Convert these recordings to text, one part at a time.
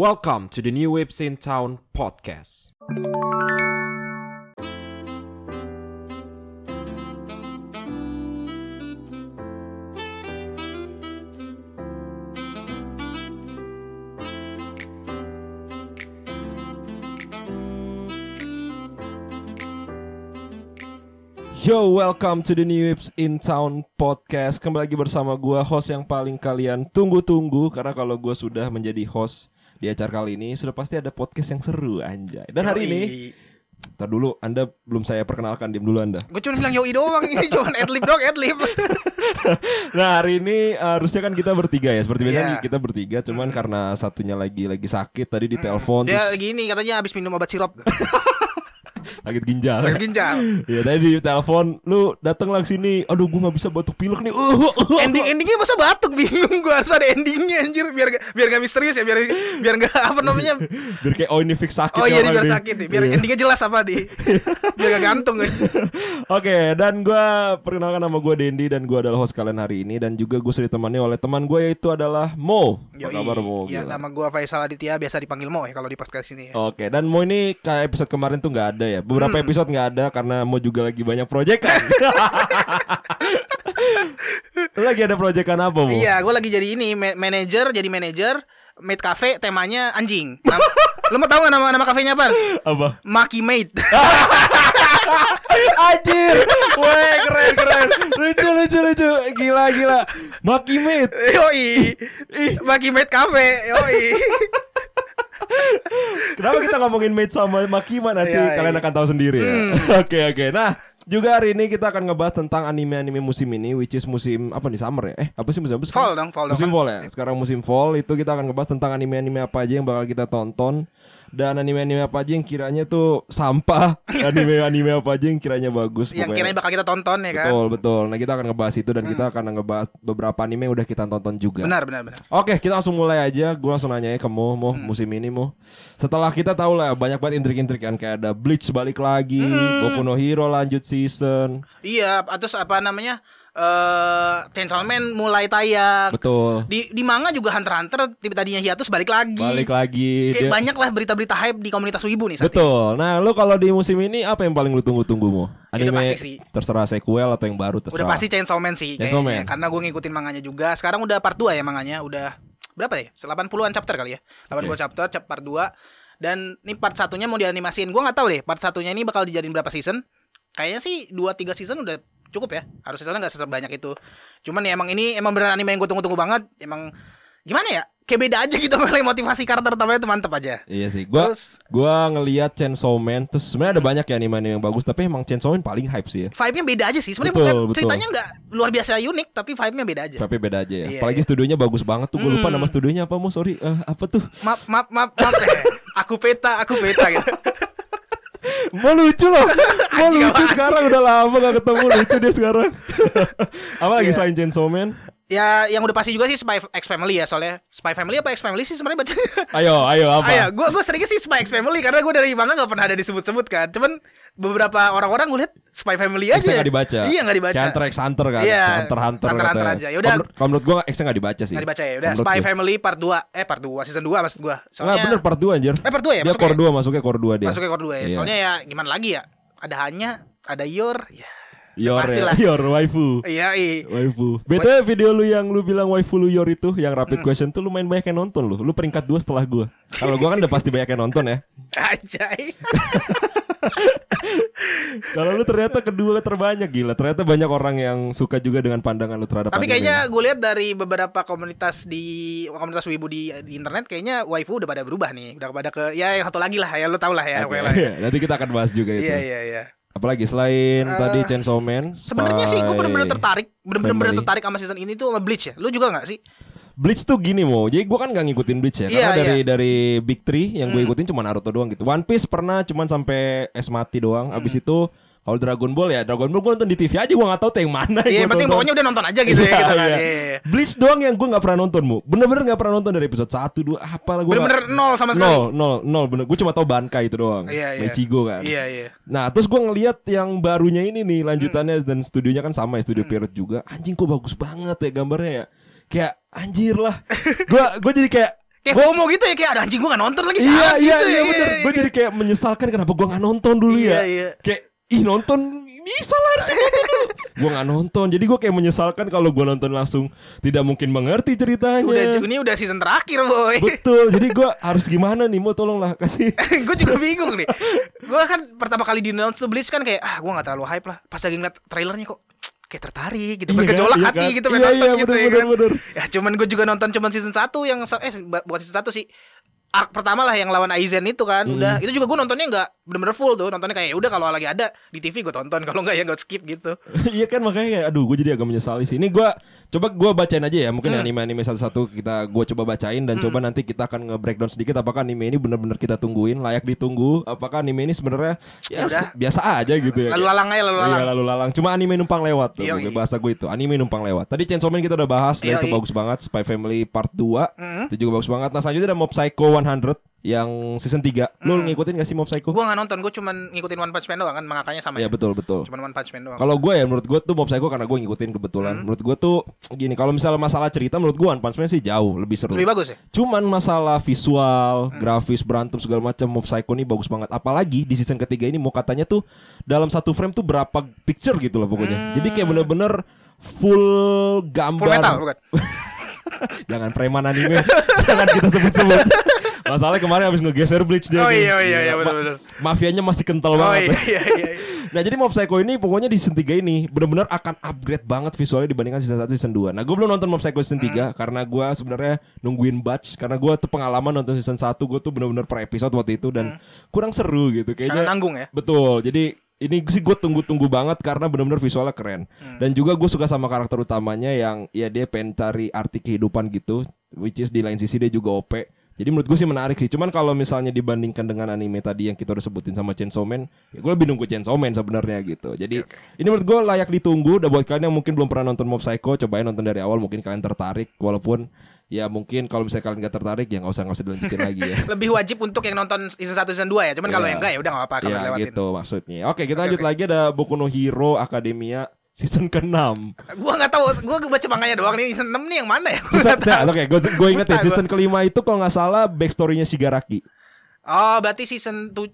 Welcome to the New Waves in Town podcast. Yo, welcome to the New Waves in Town podcast. Kembali lagi bersama gua host yang paling kalian tunggu-tunggu karena kalau gua sudah menjadi host di acara kali ini sudah pasti ada podcast yang seru anjay. Dan hari ini Ntar dulu, Anda belum saya perkenalkan, diam dulu Anda. Gue cuma bilang yoi doang ini cuma adlib dong adlib. Nah hari ini harusnya kan kita bertiga ya Seperti biasanya Iya. kita bertiga Cuman karena satunya lagi lagi sakit Tadi di telepon Dia terus gini katanya habis minum obat sirup sakit ginjal sakit ginjal. Iya tadi di telepon Lu datang lah sini Aduh gue gak bisa batuk pilek nih uh, uh, uh. Ending endingnya masa batuk bingung gue harus ada endingnya anjir biar biar gak misterius ya biar biar gak apa namanya Biar kayak oh ini fix sakit oh ya iya biar nih. sakit ya biar Iya. endingnya jelas apa di biar gak gantung. Oke, dan gue perkenalkan nama gue Dendi dan gue adalah host kalian hari ini dan juga gue sudah ditemani oleh teman gue yaitu adalah Mo. Apa Yoi. kabar Mo? Ya Gila. nama gue Faisal Aditya biasa dipanggil Mo ya kalau di podcast ini. ya. Oke, dan Mo ini kayak episode kemarin tuh nggak ada ya. Beberapa Hmm. episode nggak ada karena Mo juga lagi banyak proyekan. Lagi ada proyekan apa Mo? Iya, gue lagi jadi ini ma- manajer, jadi manajer Made Cafe temanya anjing. Nama, lu mau tahu gak nama nama kafenya apa? Apa? Maki Made. Anjir, weh keren keren, lucu lucu lucu, gila gila, Maki Mate. Yoi. Maki Made Cafe. Yoi. Kenapa kita ngomongin Mate sama Makima nanti Iya, kalian akan tahu sendiri ya. Oke oke. Nah, juga hari ini kita akan ngebahas tentang anime-anime musim ini which is musim apa nih summer ya? Eh, apa sih musim apa? Fall dong, fall dong. Musim fall ya. Sekarang musim fall itu kita akan ngebahas tentang anime-anime apa aja yang bakal kita tonton dan anime-anime apa aja yang kiranya tuh sampah, anime-anime apa aja yang kiranya bagus. Yang pokoknya. kiranya bakal kita tonton ya kan. Betul betul. Nah kita akan ngebahas itu dan kita akan ngebahas beberapa anime yang udah kita tonton juga. Benar, benar, benar. Oke, kita langsung mulai aja. Gue langsung nanya ya ke Mo, Mo Hmm. musim ini Mo. Setelah kita tahu lah banyak banget intrik-intrik kan kayak ada Bleach balik lagi, Hmm. Boku no Hero lanjut season. Iya, terus apa namanya? Eh, Chainsaw Man mulai tayang. Betul. Di di manga juga Hunter Hunter tiba tadinya hiatus balik lagi. Balik lagi. Kayak Dia- banyak lah berita-berita hype di komunitas wibu nih saat ini. Betul. Nah, lu kalau di musim ini apa yang paling lu tunggu-tunggu Mo? Ya udah Anime pasti sih. terserah sequel atau yang baru terserah. Udah pasti Chainsaw Man sih Chainsaw kayaknya. Man. Karena gue ngikutin manganya juga. Sekarang udah part 2 ya manganya. Udah berapa ya? 80-an chapter kali ya. 80 Oke. chapter, chap- part 2. Dan ini part satunya mau dianimasiin. Gue nggak tahu deh part satunya ini bakal dijadiin berapa season. Kayaknya sih 2 3 season udah cukup ya. Harus seasonnya nggak sebanyak itu. Cuman ya emang ini emang beneran anime yang gue tunggu-tunggu banget. Emang gimana ya? Kayak beda aja gitu mulai motivasi karakter utamanya tuh mantep aja. Iya sih. Gua Terus- gua ngelihat Chainsaw Man terus sebenarnya ada banyak ya anime-anime yang bagus tapi emang Chainsaw Man paling hype sih ya. Vibe-nya beda aja sih. Sebenarnya bukan betul. ceritanya nggak luar biasa unik, tapi vibe-nya beda aja. Tapi beda aja ya. Iya, Apalagi iya. studionya bagus banget tuh. Gue lupa Hmm. nama studionya apa Mo. Sorry. Eh, apa tuh? Maaf, maaf, maaf, maaf. Eh, aku peta, aku peta gitu. Mau lucu loh. Mau lucu sekarang Udah lama gak ketemu Lucu dia sekarang. Apa lagi Iya. selain Chainsaw Man Ya, yang udah pasti juga sih Spy X Family ya, soalnya Spy Family apa X Family sih sebenarnya baca. Ayo ayo apa Ayo, gue gue seringnya sih Spy X Family karena gue dari manga gak pernah ada disebut-sebut kan. Cuman beberapa orang-orang gue lihat Spy Family aja. X-nya gak dibaca Iya gak dibaca. Hunter x Hunter kan Iya, Hunter Hunter Hunter Hunter aja. Yaudah. Kalau menurut- gue X-nya gak dibaca sih Nggak dibaca ya. Udah Spy gue. Family part 2 Eh part 2 season 2 maksud gue. Nggak bener part 2 anjir Eh part 2 ya Dia core 2 masuknya core 2 dia Masuknya core 2 ya. Iya. Soalnya ya gimana lagi ya? Ada hanya, ada Yor. Ya. Yor pastilah. ya Yor waifu Iya, iya. Waifu BTW video lu yang lu bilang waifu lu Yor itu Yang Hmm. rapid question tuh lu main banyak yang nonton lu Lu peringkat 2 setelah gue Kalau gue kan udah pasti banyak yang nonton ya Anjay. Kalau lu ternyata kedua terbanyak gila. Ternyata banyak orang yang suka juga dengan pandangan lu terhadap Tapi kayaknya gue lihat dari beberapa komunitas di komunitas wibu di, di internet kayaknya waifu udah pada berubah nih. Udah pada ke ya yang satu lagi lah ya lo tau lah ya. Pokoknya lah ya. Nanti kita akan bahas juga itu. Iya iya iya. Apalagi selain Eh, tadi Chainsaw Man, Sebenarnya sih gue bener-bener tertarik, bener-bener tertarik sama season ini tuh sama Bleach ya. Lu juga nggak sih? Bleach tuh gini mau. Jadi gua kan gak ngikutin Bleach ya. Karena Iya, dari iya. dari Big Three yang gue Hmm. ikutin cuma Naruto doang gitu. One Piece pernah cuman sampai es mati doang. Abis Hmm. itu kalau Dragon Ball ya Dragon Ball gue nonton di TV aja gue gak tahu tuh yang mana Iya, gua penting pokoknya udah nonton aja gitu ya Iya, gitu kan. iya. Iya, iya. Bleach doang yang gue gak pernah nonton mu Bener-bener gak pernah nonton dari episode 1, 2 Apalah gue Bener-bener nol sama sekali. Nol, nol, nol bener Gue cuma tahu Bankai itu doang Iya, iya. Meichigo kan Iya iya. Nah terus gue ngeliat yang barunya ini nih Lanjutannya Hmm. dan studionya kan sama ya Studio Pirate juga Anjing kok bagus banget ya gambarnya ya Kayak anjir lah Gue gue jadi kayak Kayak FOMO gitu ya kayak ada anjing gua gak nonton lagi Iya iya gitu iya ya. bener Gue jadi kayak menyesalkan kenapa gue gak nonton dulu Iya, ya iya. Kayak ih nonton bisa lah harusnya nonton dulu Gue gak nonton Jadi gue kayak menyesalkan kalau gue nonton langsung Tidak mungkin mengerti ceritanya Udah ini udah season terakhir, boy. Betul Jadi gue harus gimana nih Mau tolonglah kasih gue juga bingung nih. Gue kan pertama kali di announce tuh Blitz kan kayak ah gue gak terlalu hype lah. Pas lagi ngeliat trailernya kok kayak tertarik gitu, Iya kan? bergejolak Iya hati kan? gitu, Iya, nonton iya, gitu bener, ya bener, kan. bener. Ya cuman gue juga nonton cuman season 1 yang eh bukan season 1 sih. Arc pertama lah yang lawan Aizen itu kan Hmm. udah itu juga gue nontonnya nggak bener-bener full tuh nontonnya kayak ya udah kalau lagi ada di TV gue tonton kalau nggak ya gue skip gitu Iya kan makanya kayak aduh gue jadi agak menyesali sih. Ini gue coba gue bacain aja ya. Mungkin Hmm. anime-anime satu-satu kita gue coba bacain dan coba nanti kita akan nge-breakdown sedikit apakah anime ini benar-benar kita tungguin, layak ditunggu. Apakah anime ini sebenarnya ya, Udah. biasa aja gitu ya. lalu lalang aja lalu Iya lalang lalu lalang. Cuma anime numpang lewat tuh. Yoi. Gue bahasa gue itu. Anime numpang lewat. Tadi Chainsaw Man kita udah bahas. Dan itu bagus banget. Spy Family Part 2. Hmm. Itu juga bagus banget. Nah selanjutnya ada Mob Psycho 100 yang season 3. Lu Hmm. ngikutin gak sih Mob Psycho? gue nggak nonton gue cuman ngikutin One Punch Man doang kan mangakanya sama Iya ya betul betul. cuman One Punch Man doang Kalau gue ya menurut gue tuh Mob Psycho karena gue ngikutin kebetulan. Hmm. Menurut gue tuh gini, kalau misalnya masalah cerita menurut gue One Punch Man sih jauh lebih seru. lebih bagus ya Cuman masalah visual, Hmm. grafis, berantem segala macam Mob Psycho ini bagus banget. Apalagi di season ketiga ini mau katanya tuh dalam satu frame tuh berapa picture gitu loh pokoknya. Jadi kayak bener-bener full gambar. Hmm. full metal bukan Jangan preman anime. Jangan kita sebut-sebut. Masalahnya kemarin habis ngegeser Bleach dia. Oh tuh. iya, iya, iya, Ma- bener-bener. Mafianya masih kental oh banget. iya iya iya iya. Nah jadi Mob Psycho ini pokoknya di season 3 ini benar-benar akan upgrade banget visualnya dibandingkan season 1 season 2 Nah gue belum nonton Mob Psycho season 3 karena gue sebenarnya nungguin batch Karena gue tuh pengalaman nonton season 1 gue tuh benar-benar per episode waktu itu dan kurang seru gitu karena kayaknya nanggung ya Betul jadi ini sih gue tunggu-tunggu banget karena benar-benar visualnya keren. Dan juga gue suka sama karakter utamanya yang ya dia pengen cari arti kehidupan gitu Which is di lain sisi dia juga OP jadi menurut gue sih menarik sih. Cuman kalau misalnya dibandingkan dengan anime tadi yang kita udah sebutin sama Chainsaw Man, ya gue lebih nunggu Chainsaw Man sebenarnya gitu. Jadi ini menurut gue layak ditunggu. Udah buat kalian yang mungkin belum pernah nonton Mob Psycho, cobain nonton dari awal. Mungkin kalian tertarik. Walaupun ya mungkin kalau misalnya kalian gak tertarik ya nggak usah nggak usah dilanjutin lagi ya. lebih wajib untuk yang nonton season 1 season 2 ya cuman kalau Iya. yang enggak ya udah nggak apa-apa kalau ya lewatin gitu maksudnya. Oke kita Oke, lanjut oke. lagi ada Boku no Hero Academia season ke-6 Gua nggak tahu, gua baca manganya doang nih season 6 nih yang mana ya? Gua Season, tahu. Oke, gue gue ingetin Lupa season kelima itu kalau nggak salah backstorynya Shigaraki Oh, berarti season tu,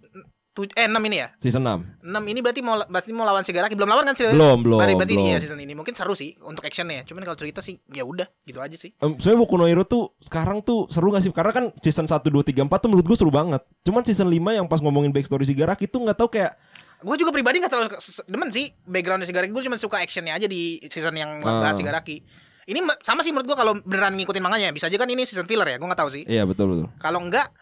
tu, eh 6 ini ya? season 6 6 ini berarti mau berarti mau lawan Shigaraki belum lawan kan sih? Belum, belum, Berarti, berarti belum. iya season ini. Mungkin seru sih untuk actionnya. Cuman kalau cerita sih ya udah gitu aja sih. Em, sebenarnya Boku no Hero tuh sekarang tuh seru gak sih? Karena kan season 1, 2, 3, 4 tuh menurut gue seru banget. Cuman season 5 yang pas ngomongin backstory Shigaraki tuh nggak tahu kayak Gue juga pribadi gak terlalu demen sih background Shigaraki. Gue cuma suka actionnya aja di season yang Ah. bahas Shigaraki. Ini ma- sama sih menurut gue kalau beneran ngikutin manganya. Bisa aja kan ini season filler ya. Gue nggak tahu sih. Iya betul betul. Kalau enggak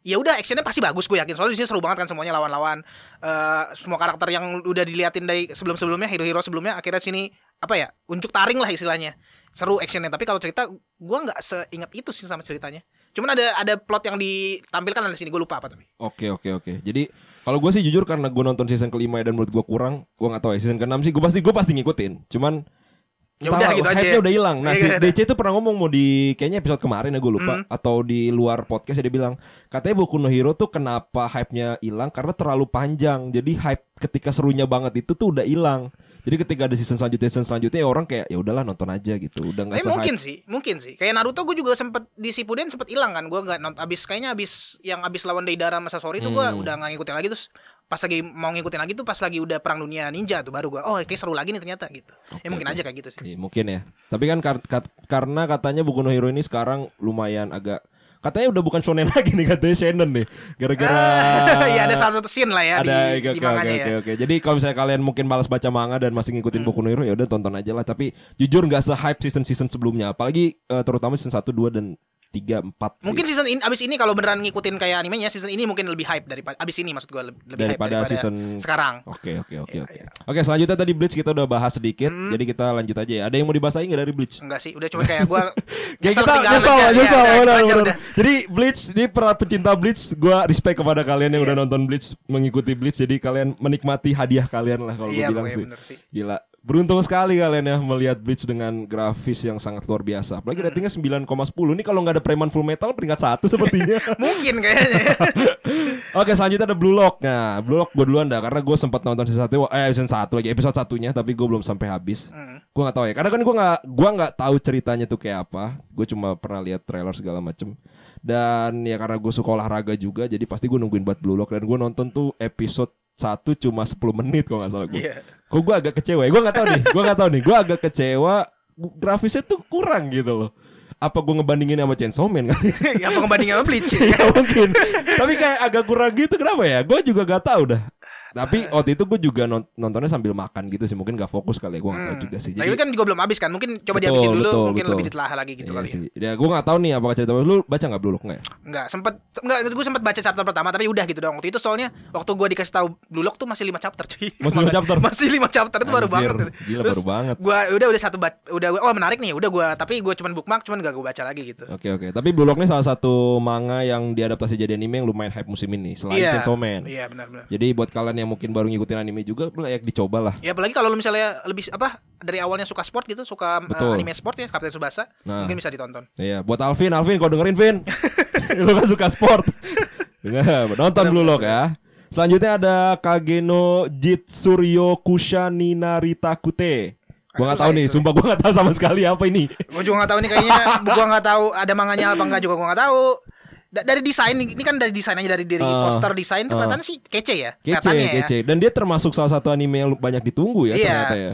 ya udah actionnya pasti bagus gue yakin soalnya di sini seru banget kan semuanya lawan-lawan Eh, semua karakter yang udah diliatin dari sebelum-sebelumnya hero-hero sebelumnya akhirnya sini apa ya unjuk taring lah istilahnya seru actionnya tapi kalau cerita gue nggak seingat itu sih sama ceritanya cuman ada ada plot yang ditampilkan di sini gue lupa apa tapi Oke oke oke. Jadi kalau gue sih jujur karena gue nonton season kelima dan menurut gue kurang, gue nggak tahu ya season keenam sih gue pasti gue pasti ngikutin. Cuman Ya udah, gitu aja hype-nya ya. udah hilang. Nah, si Iya, iya, DC itu pernah ngomong mau di kayaknya episode kemarin ya gue lupa Hmm. atau di luar podcast ya dia bilang katanya Boku no Hero tuh kenapa hype-nya hilang karena terlalu panjang. Jadi hype ketika serunya banget itu tuh udah hilang. Jadi ketika ada season selanjutnya season selanjutnya ya orang kayak ya udahlah nonton aja gitu. Udah nggak tapi se mungkin sih mungkin sih. Kayak Naruto gue juga sempet di Shippuden sempet hilang kan. Gue nggak nonton abis kayaknya abis yang abis lawan Deidara sama Sasori itu gue Hmm. udah nggak ngikutin lagi. Terus pas lagi mau ngikutin lagi tuh pas lagi udah perang dunia ninja tuh baru gue oh kayak seru lagi nih ternyata gitu. Ya mungkin aja kayak gitu sih. Iya, mungkin ya. Tapi kan kar- kat- karena katanya Boku no Hero ini sekarang lumayan agak katanya udah bukan shonen lagi nih katanya shonen nih. Gara-gara Iya ada satu scene lah ya ada di, oke, di oke, ya. oke. Jadi kalau misalnya kalian mungkin malas baca manga dan masih ngikutin Hmm. Boku no Hero ya udah tonton aja lah. Tapi jujur nggak se-hype season-season sebelumnya. Apalagi eh, terutama season 1, 2 dan 3, 4 sih. Mungkin season ini abis ini kalau beneran ngikutin kayak animenya season ini mungkin lebih hype daripada abis ini maksud gue lebih, lebih hype Daripada daripada season- sekarang. Oke oke oke Iya, oke. iya. Oke selanjutnya tadi Bleach kita udah bahas sedikit, Hmm. jadi kita lanjut aja ya. Ada yang mau dibahas lagi nggak dari Bleach? Enggak sih, udah cuma kayak gue Kayak kita nyesel, nyesel, Iya, benar. udah. Jadi Bleach, ini para pecinta Bleach, gue respect kepada kalian yang Iya. udah nonton Bleach, mengikuti Bleach, jadi kalian menikmati hadiah kalian lah kalau gue Iya, bilang sih. sih. Gila, Beruntung sekali kalian ya melihat Bleach dengan grafis yang sangat luar biasa. Apalagi ratingnya 9,10. Ini kalau nggak ada Preman Full Metal peringkat satu sepertinya. Mungkin kayaknya. Oke selanjutnya ada Blue Lock. Nah Blue Lock gue duluan dah karena gue sempat nonton season satu, eh season satu lagi episode satunya, tapi gue belum sampai habis. Hmm. Gue nggak tahu ya, karena kan gue nggak gue nggak tahu ceritanya tuh kayak apa. Gue cuma pernah lihat trailer segala macem. Dan ya karena gue suka olahraga juga, jadi pasti gue nungguin buat Blue Lock dan gue nonton tuh episode satu cuma 10 menit kalau nggak salah gue. Iya. Kok gue agak kecewa ya? Gue nggak tahu nih. Gue nggak tahu nih. Gue agak kecewa. Grafisnya tuh kurang gitu loh. Apa gue ngebandingin sama Chainsaw Man kali? Ya apa ngebandingin sama Bleach? ya mungkin. Tapi kayak agak kurang gitu. Kenapa ya? Gue juga gak tahu dah. Tapi waktu itu gue juga non- nontonnya sambil makan gitu sih. Mungkin gak fokus kali ya. Gue gak tahu Hmm. juga sih. Tapi kan juga belum habis kan. Mungkin coba Betul, dihabisin dulu, betul, mungkin betul. lebih ditelah lagi gitu Iya kali ya. sih. Ya, gue gak tahu nih apakah cerita lu baca gak Blue Lock nggak ya? Enggak, sempet enggak gue sempet baca chapter pertama tapi udah gitu dong. Waktu itu soalnya waktu gue dikasih tahu Blue Lock tuh masih 5 chapter cuy. Masih lima chapter? Masih 5 chapter itu baru banget. Gila Terus baru banget. Gua udah udah satu bat, udah gua, oh menarik nih, udah gua tapi gua cuman bookmark cuman gak gua baca lagi gitu. Oke oke. Tapi Blue Lock nih salah satu manga yang diadaptasi jadi anime yang lumayan hype musim ini. Selain Chainsaw Man. Iya benar-benar. Jadi buat kalian yang mungkin baru ngikutin anime juga layak dicoba lah. Ya apalagi kalau misalnya lebih apa dari awalnya suka sport gitu, suka uh, anime sport ya, Kapten Subasa, Nah. mungkin bisa ditonton. Iya, buat Alvin, Alvin kau dengerin Vin. Lu kan suka sport. Dengar, nonton Blue Lock ya. Selanjutnya ada Kageno Jitsuryo Kushani Naritakute. Gua nggak tahu nih, sumpah gua nggak tahu sama sekali apa ini. Gua juga nggak tahu nih kayaknya gua nggak tahu ada manganya apa enggak juga gua nggak tahu. Da- dari desain ini kan dari desain aja dari dari Ah, poster desain tuh ah. kelihatan sih kece ya. Kece, ya. kece. Dan dia termasuk salah satu anime yang banyak ditunggu ya Iya. ternyata ya.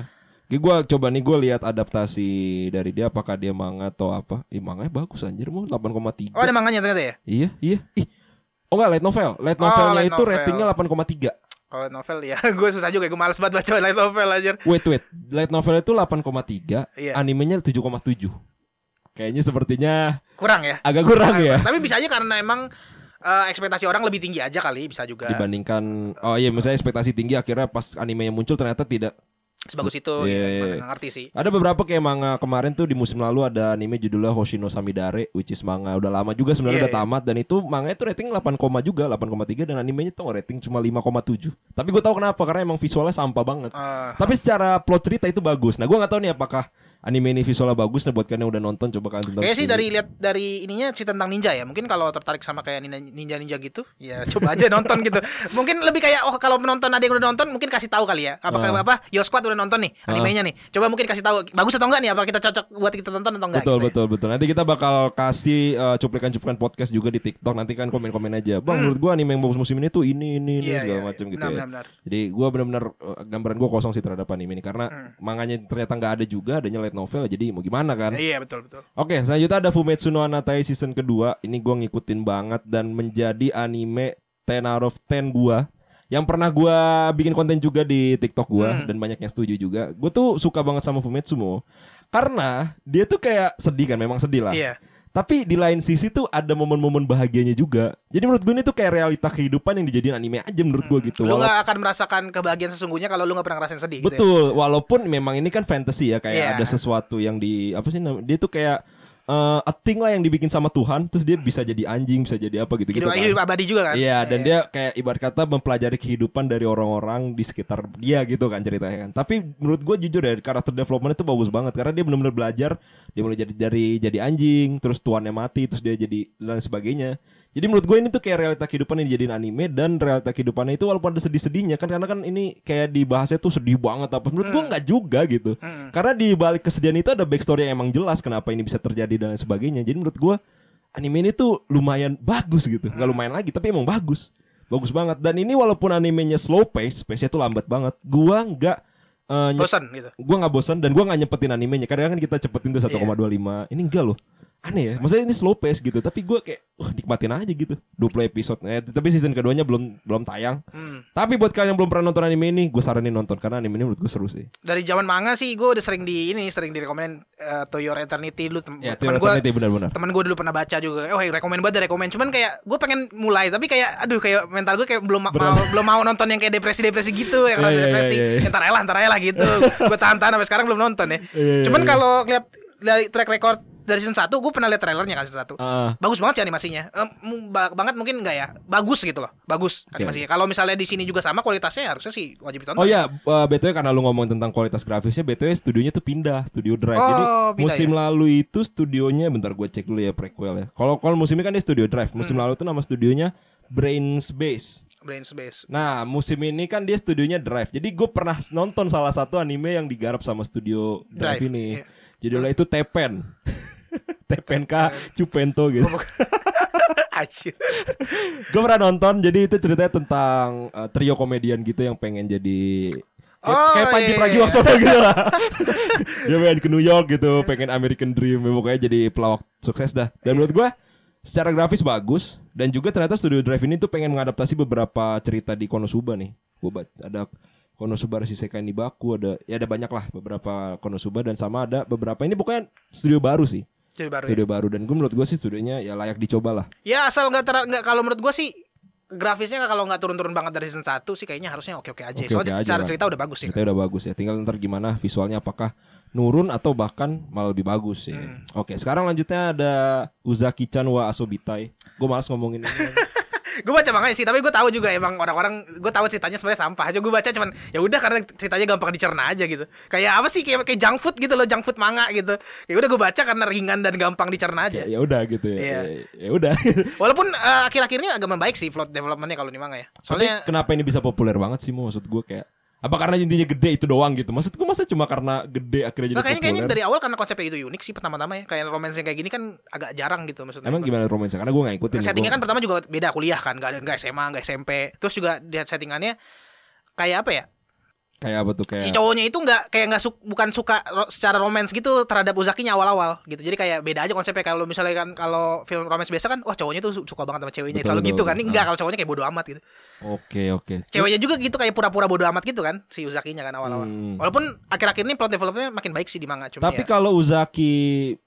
Gua coba nih gue lihat adaptasi dari dia apakah dia manga atau apa. Ih, manganya bagus anjir mau 8,3. Oh ada manganya ternyata ya. Iya, iya. Ih. Oh enggak, light novel. Light Oh, novelnya light itu novel. ratingnya 8,3. Kalau novel ya, gue susah juga, gue males banget baca light novel aja. Wait, wait. Light novel itu 8,3, Iya. animenya 7,7. Kayaknya sepertinya Kurang ya. agak kurang ya. Tapi bisa aja karena emang eh, ekspektasi orang lebih tinggi aja kali, bisa juga. dibandingkan oh iya misalnya ekspektasi tinggi akhirnya pas animenya muncul ternyata tidak. Sebagus itu, Iya, ya, nggak ngerti sih. ada beberapa kayak manga kemarin tuh di musim lalu ada anime judulnya Hoshino Samidare which is manga udah lama juga sebenarnya Iya, udah iya. tamat. Dan itu manganya tuh rating 8, juga 8,3 dan animenya tuh rating cuma 5,7 tapi gue tahu kenapa karena emang visualnya sampah banget. Eh, tapi secara plot cerita itu bagus. Nah gue nggak tahu nih apakah anime ini visualnya bagus nah buat kalian yang udah nonton coba kalian tonton Kayaknya sih dari lihat dari ininya cerita tentang ninja ya. Mungkin kalau tertarik sama kayak ninja ninja gitu, ya coba aja nonton gitu. Mungkin lebih kayak oh kalau penonton ada yang udah nonton mungkin kasih tahu kali ya. Apa Ah. apa Yo Squad udah nonton nih animenya nih. Coba mungkin kasih tahu bagus atau enggak nih apa kita cocok buat kita tonton atau enggak Betul gitu ya. betul betul. Nanti kita bakal kasih eh, cuplikan-cuplikan podcast juga di TikTok. Nanti kan komen-komen aja. Bang, menurut gua anime yang bagus musim ini tuh ini ini ini Hmm. Iya, segala iya, macam iya. gitu Benar, ya. benar, benar. Jadi gua benar-benar eh, gambaran gua kosong sih terhadap anime ini karena Hmm. manganya ternyata nggak ada juga, adanya light novel. Jadi mau gimana kan? Iya betul betul. Oke, selanjutnya ada Fumetsu no Anatai season kedua. Ini gua ngikutin banget dan menjadi anime 10 out of 10 gua. Yang pernah gua bikin konten juga di TikTok gua Hmm. dan banyak yang setuju juga. Gue tuh suka banget sama Fumetsu Mo karena dia tuh kayak sedih kan, memang sedih lah. Iya. Tapi di lain sisi tuh ada momen-momen bahagianya juga. Jadi menurut gue ini tuh kayak realita kehidupan yang dijadiin anime aja menurut gue gitu. Hmm. Lu Walau- nggak akan merasakan kebahagiaan sesungguhnya kalau lu nggak pernah ngerasain sedih. gitu ya. Betul, walaupun memang ini kan fantasy ya kayak Iya. ada sesuatu yang di apa sih namanya? Dia tuh kayak eh, a thing lah yang dibikin sama Tuhan, terus dia bisa jadi anjing, bisa jadi apa gitu gitu. Hidup, hidup abadi juga kan. Iya, dan dia kayak ibarat kata mempelajari kehidupan dari orang-orang di sekitar dia gitu kan ceritanya kan. Tapi menurut gue jujur ya karakter development itu bagus banget karena dia benar-benar belajar, dia mulai jadi dari jadi anjing, terus tuannya mati, terus dia jadi dan sebagainya. Jadi menurut gue ini tuh kayak realita kehidupan yang dijadiin anime dan realita kehidupannya itu walaupun ada sedih-sedihnya kan karena kan ini kayak dibahasnya tuh sedih banget apa menurut gue nggak juga gitu. Hmm. Karena di balik kesedihan itu ada backstory yang emang jelas kenapa ini bisa terjadi dan lain sebagainya. Jadi menurut gua anime ini tuh lumayan bagus gitu. Nggak lumayan lagi tapi emang bagus. Bagus banget. Dan ini walaupun animenya slow pace, pace-nya tuh lambat banget. Gua nggak eh, nye- Bosan gitu. gua nggak bosan dan gua nggak nyepetin animenya. Kadang kan kita cepetin tuh 1,25. Ini enggak loh. Aneh ya. Maksudnya ini slow pace gitu, tapi gua kayak wah nikmatin aja gitu. 20 episode. Eh, tapi season keduanya belum belum tayang. Hmm. Tapi buat kalian yang belum pernah nonton anime ini, gue saranin nonton karena anime ini menurut gue seru sih. Dari zaman manga sih gue udah sering di ini sering direkomenin eh, To Your Eternity dulu tem Ya, teman gue benar-benar. teman gue dulu pernah baca juga. Oh, hey, rekomen banget, ada rekomen. Cuman kayak gue pengen mulai, tapi kayak aduh kayak mental gue kayak belum mau belum mau nonton yang kayak depresi-depresi gitu, yang rada iya, depresi. iya, iya. Lah, entar lah gitu. gue tahan-tahan sampai sekarang belum nonton ya. Iya, iya, Cuman iya. kalau lihat dari track record dari season 1 gue pernah lihat trailernya kan season 1. Ah, Bagus banget sih animasinya. Eh, mu- ba- banget mungkin enggak ya? Bagus gitu loh. Bagus animasinya. Kalau misalnya di sini juga sama kualitasnya harusnya sih wajib ditonton. Oh ya, uh, BTW karena lu ngomong tentang kualitas grafisnya, BTW studionya tuh pindah, studio Drive. Oh, Jadi musim ya? lalu itu studionya bentar gue cek dulu ya prequel ya. Kalau kalau musim ini kan dia studio Drive, musim Hmm. lalu tuh nama studionya Brains Base. Brain Space. Nah, musim ini kan dia studionya Drive. Jadi gue pernah nonton salah satu anime yang digarap sama studio Drive, Drive, ini. iya. Judulnya itu Tepen. Tepen K Cupento gitu. Gue pernah nonton jadi itu ceritanya tentang uh, trio komedian gitu yang pengen jadi kayak, Oh, kayak Panji iya, iya, Pragiwaksono gitu lah. Dia pengen ke New York gitu, pengen American Dream, ya, pokoknya jadi pelawak sukses dah. Dan menurut gue secara grafis bagus dan juga ternyata Studio Drive ini tuh pengen mengadaptasi beberapa cerita di Konosuba nih. Bat- ada Konosuba Shisekai Nibaku ada ya ada banyak lah beberapa Konosuba dan sama ada beberapa ini pokoknya studio baru sih. Jadi baru ya. Studio baru dan gue menurut gue sih studionya ya layak dicoba lah. Ya asal nggak ter nggak kalau menurut gue sih grafisnya kalau nggak turun-turun banget dari season 1 sih kayaknya harusnya oke-oke aja. Oke-oke Soalnya aja secara kan. cerita udah bagus sih. Kita udah bagus ya. Tinggal ntar gimana visualnya apakah nurun atau bahkan malah lebih bagus ya. Hmm. Oke, sekarang lanjutnya ada Uzaki-chan wa Asobitai. Gue malas ngomongin ini. gue baca makanya sih, tapi gue tahu juga emang orang-orang gue tahu ceritanya sebenarnya sampah aja. Gue baca cuman ya udah karena ceritanya gampang dicerna aja gitu. Kayak apa sih kayak kayak junk food gitu loh, junk food manga gitu. Ya udah gue baca karena ringan dan gampang dicerna aja. ya ya udah gitu ya. Iya. Ya, udah. Walaupun eh, akhir-akhirnya agak membaik sih plot developmentnya kalau di manga ya. Tapi Soalnya kenapa ini bisa populer banget sih maksud gue kayak apa karena intinya gede itu doang gitu? Maksud gue masa cuma karena gede akhirnya jadi Nah, kayaknya, kayaknya dari awal karena konsepnya itu unik sih pertama-tama ya. Kayak romance yang kayak gini kan agak jarang gitu maksudnya. Emang gimana romansnya? Karena gue gak ngikutin. ya, settingnya kan pertama juga beda kuliah kan nggak ada nggak SMA nggak SMP terus juga lihat settingannya kayak apa ya kayak apa tuh si kayak cowoknya itu nggak kayak nggak su- bukan suka ro- secara romance gitu terhadap Uzakinya awal-awal gitu jadi kayak beda aja konsepnya kalau misalnya kan kalau film romance biasa kan wah cowoknya tuh su- suka banget sama ceweknya Betul, kalau gitu kan ini enggak kalau cowoknya kayak bodo amat gitu Oke oke. ceweknya juga gitu kayak pura-pura bodo amat gitu kan si Uzakinya kan awal-awal Hmm. walaupun akhir-akhir ini plot developmentnya makin baik sih di manga cuma Tapi ya, kalau Uzaki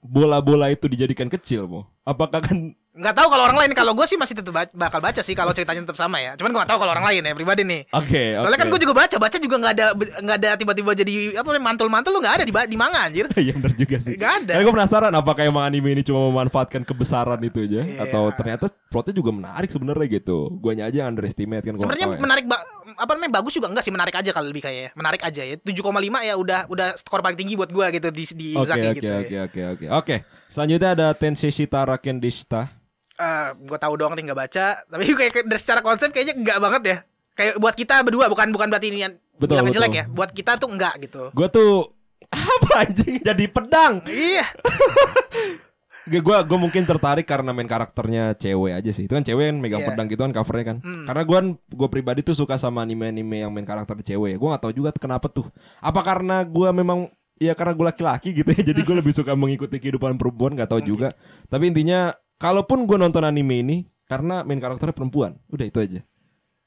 bola-bola itu dijadikan kecil, Mo. Apakah kan nggak tahu kalau orang lain kalau gue sih masih tetap ba- bakal baca sih kalau ceritanya tetap sama ya cuman gue nggak tahu kalau orang lain ya pribadi nih Oke, oke. Soalnya kan gue juga baca, baca juga nggak ada nggak ada tiba-tiba jadi apa mantul-mantul lu nggak ada di di manga anjir. Iya benar juga sih. Nggak ada. Karena gue penasaran apakah emang anime ini cuma memanfaatkan kebesaran itu aja Iya. atau ternyata plotnya juga menarik sebenarnya gitu. Guanya aja yang underestimate kan Sebenarnya nggak tahu ya. menarik ba- apa namanya bagus juga enggak sih menarik aja kalau lebih kayak ya. menarik aja ya. 7,5 ya udah udah skor paling tinggi buat gua gitu di di Uzaki oke gitu. oke oke oke. Oke. Selanjutnya ada Tensei Taraken Deshita. Eh, gua tahu doang nih nggak baca, tapi kayak dari secara konsep kayaknya enggak banget ya. Kayak buat kita berdua bukan bukan berarti ini yang Betul, bilangnya jelek betul. ya. Buat kita tuh enggak gitu. Gue tuh apa anjing jadi pedang. Iya. Gue gua, gua mungkin tertarik karena main karakternya cewek aja sih. Itu kan cewek kan megang Iya. pedang gitu kan covernya kan. Hmm. Karena gua gua pribadi tuh suka sama anime-anime yang main karakter cewek. Gua nggak tahu juga kenapa tuh. Apa karena gua memang ya karena gue laki-laki gitu ya. Jadi gue lebih suka mengikuti kehidupan perempuan nggak tahu juga. Tapi intinya kalaupun gua nonton anime ini karena main karakternya perempuan, udah itu aja.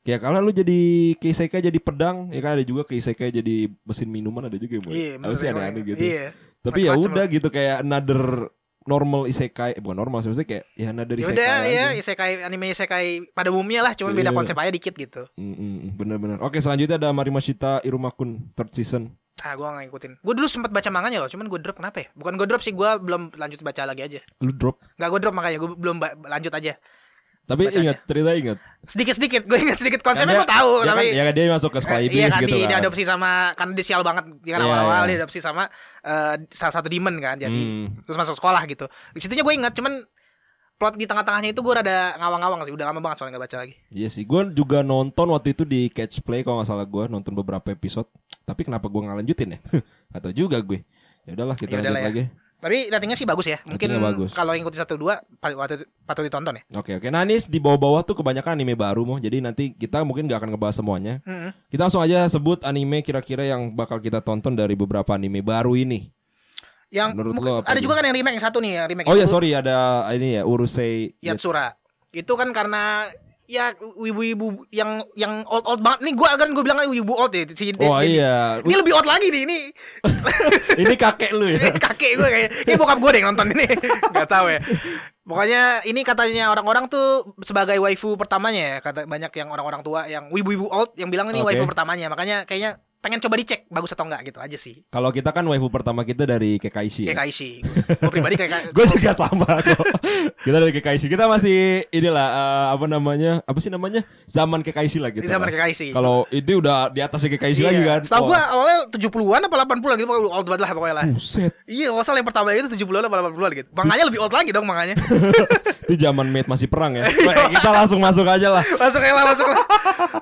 Kayak kalau lu jadi keisekai jadi pedang, ya kan ada juga keisekai jadi mesin minuman ada juga ya. Iya, sih emang. aneh-aneh gitu. Iya. Tapi ya udah gitu kayak another normal isekai, eh, bukan normal sih maksudnya kayak ya another Ya isekai. udah ya aja. isekai anime isekai pada umumnya lah, cuman beda Iya. konsep aja dikit gitu. Mm, mm, bener-bener. Oke selanjutnya ada Marimashita Irumakun third season. Ah, gua gak ngikutin. Gue dulu sempat baca manganya loh, cuman gue drop kenapa ya? Bukan gue drop sih, gue belum lanjut baca lagi aja. Lu drop. Nggak gue drop makanya gue belum ba- lanjut aja. Tapi Baca ingat cerita ingat. Sedikit-sedikit, gue ingat sedikit konsepnya Kan gue tahu, dia, tapi kan, ya kan dia masuk ke sekolah Eh, iblis iya kan gitu di, kan. diadopsi sama kan dia sial banget dia kan Iya, awal-awal dia diadopsi sama eh, salah satu demon kan jadi Hmm. terus masuk sekolah gitu. Di situnya gue ingat cuman plot di tengah-tengahnya itu gue rada ngawang-ngawang sih udah lama banget soalnya nggak baca lagi. Iya sih, gue juga nonton waktu itu di Catch Play kalau nggak salah gue nonton beberapa episode. Tapi kenapa gue nggak lanjutin ya? Atau juga gue. Ya udahlah kita Ya lanjut ya. lagi. Tapi ratingnya sih bagus ya. Mungkin kalau ngikutin satu dua patut patut ditonton ya. Oke oke. Nah ini di bawah-bawah tuh kebanyakan anime baru mau. Jadi nanti kita mungkin nggak akan ngebahas semuanya. Mm-mm. Kita langsung aja sebut anime kira-kira yang bakal kita tonton dari beberapa anime baru ini. Yang Menurut lo ada juga kan yang remake yang satu nih ya remake Oh ya yang sorry ada ini ya Urusei Yatsura. Itu kan karena ya wibu-wibu yang yang old old banget nih gua kan gue bilang wibu old ya si Oh Denny. iya. Ini lebih old lagi nih ini. ini kakek lu ya. Ini kakek gue kayak ini bokap gue deh yang nonton ini. Gak tahu ya. Pokoknya ini katanya orang-orang tuh sebagai waifu pertamanya ya. Kata banyak yang orang-orang tua yang wibu-wibu old yang bilang ini Oke. waifu pertamanya. Makanya kayaknya pengen coba dicek bagus atau enggak gitu aja sih. Kalau kita kan waifu pertama kita dari. Kayak Ya? Kaishi. Gue pribadi kayak Gue juga sama kok. kita dari Kekaishi. Kita masih inilah eh, apa namanya? Apa sih namanya? Zaman Kekaishi lah gitu. zaman Kaishi. Kalau itu udah di atasnya Kekaishi lagi kan. Setahu gua awalnya 70-an apa 80-an gitu pokoknya old banget lah pokoknya lah. Buset. Iya, nggak salah yang pertama itu 70-an apa 80-an gitu. Manganya lebih old lagi dong manganya. Itu zaman mate masih perang ya. Baik, kita langsung masuk aja lah. masuk aja lah, masuk lah.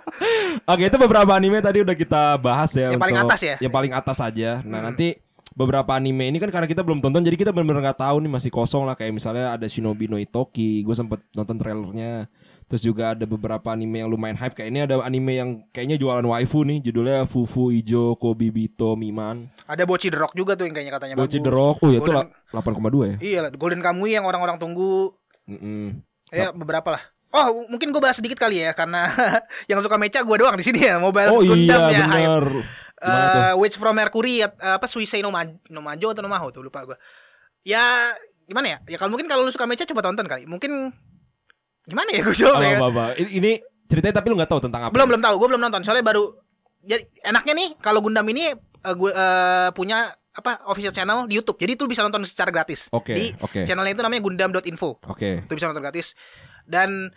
Oke, itu beberapa anime tadi udah kita bahas ya. Yang paling untuk- atas ya? Yang paling atas aja. Nah, nanti beberapa anime ini kan karena kita belum tonton jadi kita benar-benar nggak tahu nih masih kosong lah kayak misalnya ada Shinobi no Itoki gue sempet nonton trailernya terus juga ada beberapa anime yang lumayan hype kayak ini ada anime yang kayaknya jualan waifu nih judulnya Fufu Ijo Kobibito Miman Ada Bochi The Rock juga tuh yang kayaknya katanya Bochi bagus. The Rock oh ya itu Golden- lah 8,2 ya Iya, Golden Kamui yang orang-orang tunggu. Mm-mm. Ya, beberapa lah. Oh, mungkin gue bahas sedikit kali ya karena yang suka mecha gue doang di sini ya. Mobile oh Gundam iya ya. bener? Eh, Witch from Mercury at- apa Suisei no, Ma- no Majo atau no Maho tuh lupa gue. Ya gimana ya? Ya kalau mungkin kalau lu suka mecha coba tonton kali. Mungkin gimana ya gue coba Apa, ya. apa. Ini, ini ceritanya tapi lu nggak tahu tentang apa Belum belum tahu, gue belum nonton. Soalnya baru jadi enaknya nih kalau Gundam ini eh, gue eh, punya apa official channel di YouTube. Jadi itu bisa nonton secara gratis. Oke, Di oke. channelnya itu namanya gundam.info. oke Itu bisa nonton gratis. Dan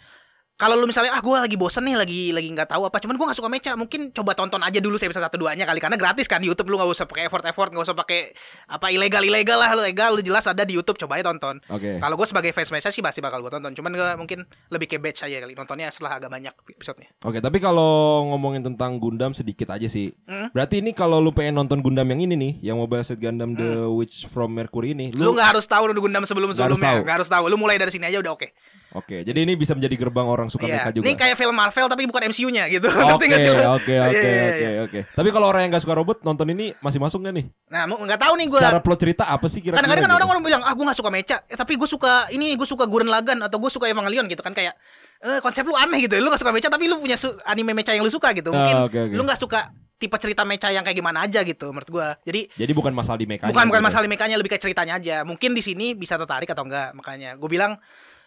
kalau lu misalnya ah gue lagi bosen nih lagi lagi nggak tahu apa cuman gue nggak suka mecha mungkin coba tonton aja dulu saya bisa satu duanya kali karena gratis kan di YouTube lu nggak usah pakai effort effort nggak usah pakai apa ilegal ilegal lah lu legal lu jelas ada di YouTube coba aja tonton oke kalau gue sebagai fans mecha sih pasti bakal gue tonton cuman gue mungkin lebih ke batch aja kali nontonnya setelah agak banyak episodenya Oke, tapi kalau ngomongin tentang Gundam sedikit aja sih. Hmm. Berarti ini kalau lu pengen nonton Gundam yang ini nih, yang Mobile Suit Gundam The Witch from Mercury ini, Hmm. lu nggak harus tahu Gundam sebelum sebelumnya nggak harus tahu lu mulai dari sini aja udah oke Oke, jadi ini bisa menjadi gerbang orang suka Iya. mecha juga. ini kayak film Marvel tapi bukan MCU-nya gitu Oke, oke, Iya, oke, iya, oke, iya. oke. Tapi kalau orang yang gak suka robot nonton ini masih masuk gak nih? nah nggak tahu nih gue Secara plot cerita apa sih kira-kira? Kadang-kadang kan gitu? orang-orang bilang, ah gue gak suka mecha, eh, tapi gue suka ini, gue suka Gurren Lagann atau gue suka Evangelion gitu kan kayak eh, konsep lu aneh gitu. Lu gak suka mecha tapi lu punya anime mecha yang lu suka gitu. Mungkin Ah, oke, oke. lu gak suka tipe cerita mecha yang kayak gimana aja gitu menurut gue. Jadi Jadi bukan masalah di mekanya. bukan bukan gitu. masalah mekanya lebih kayak ceritanya aja. Mungkin di sini bisa tertarik atau enggak. Makanya gue bilang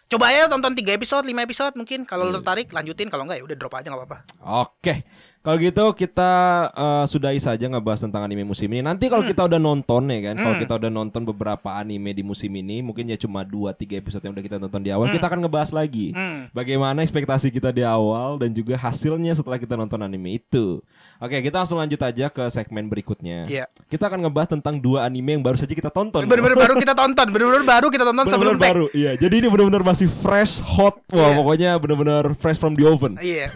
coba ya tonton 3 episode, 5 episode mungkin. Kalau lu tertarik lanjutin. Kalau enggak ya udah drop aja nggak apa-apa. Oke, kalau gitu kita eh, sudahi saja ngebahas tentang anime musim ini. Nanti Hmm. kalau kita udah nonton ya kan, kalau kita udah nonton beberapa anime di musim ini, mungkin ya cuma 2-3 episode yang udah kita tonton di awal, kita akan ngebahas lagi Hmm. bagaimana ekspektasi kita di awal dan juga hasilnya setelah kita nonton anime itu. Oke, kita langsung lanjut aja ke segmen berikutnya. Iya. Kita akan ngebahas tentang dua anime yang baru saja kita tonton. Bener-bener baru kita tonton, bener-bener baru kita tonton sebelum Bener-bener tag. baru. Iya, jadi ini benar-benar masih fresh, hot. Wah, Iya. pokoknya benar-benar fresh from the oven. Iya.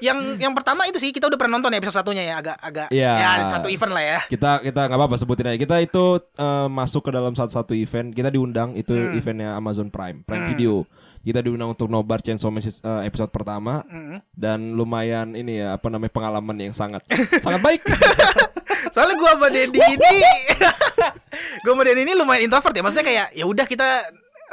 yang yang pertama itu sih kita udah pernah nonton ya episode satunya ya agak agak Iya. ya satu event lah ya. kita kita nggak apa-apa sebutin aja kita itu eh, masuk ke dalam satu-satu event kita diundang itu Hmm. eventnya Amazon Prime Prime Video kita diundang untuk nobar Chainsaw Man eh, episode pertama Mm. dan lumayan ini ya apa namanya pengalaman yang sangat sangat baik Soalnya gua sama Dedi ini gua sama Dedi ini lumayan introvert ya. Maksudnya kayak ya udah kita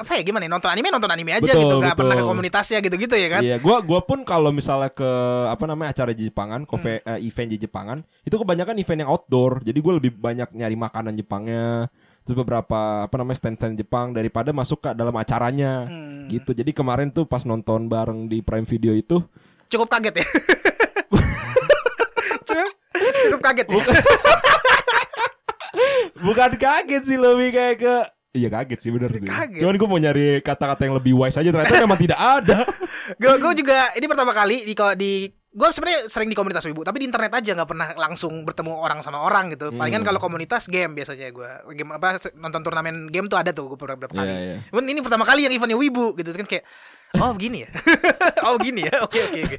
apa ya gimana ya, nonton anime nonton anime aja Betul, gitu nggak pernah ke komunitasnya gitu-gitu ya kan. iya gua gua pun kalau misalnya ke apa namanya acara di Jepangan kofe Hmm. eh, event di Jepangan itu kebanyakan event yang outdoor jadi gue lebih banyak nyari makanan Jepangnya terus beberapa apa namanya stand-stand Jepang daripada masuk ke dalam acaranya Hmm. gitu jadi kemarin tuh pas nonton bareng di Prime Video itu Cukup kaget ya. cukup, cukup kaget ya. Bukan kaget sih lebih kayak ke Iya kaget sih bener sih Kaget. Cuman gue mau nyari kata-kata yang lebih wise aja Ternyata memang tidak ada Gue gue juga ini pertama kali di di gue sebenarnya sering di komunitas wibu tapi di internet aja nggak pernah langsung bertemu orang sama orang gitu palingan Hmm. kalau komunitas game biasanya gue game apa nonton turnamen game tuh ada tuh gue beberapa kali Iya, iya. Cuman ini pertama kali yang eventnya wibu gitu kan kayak oh begini ya? Oh begini ya? Oke oke oke.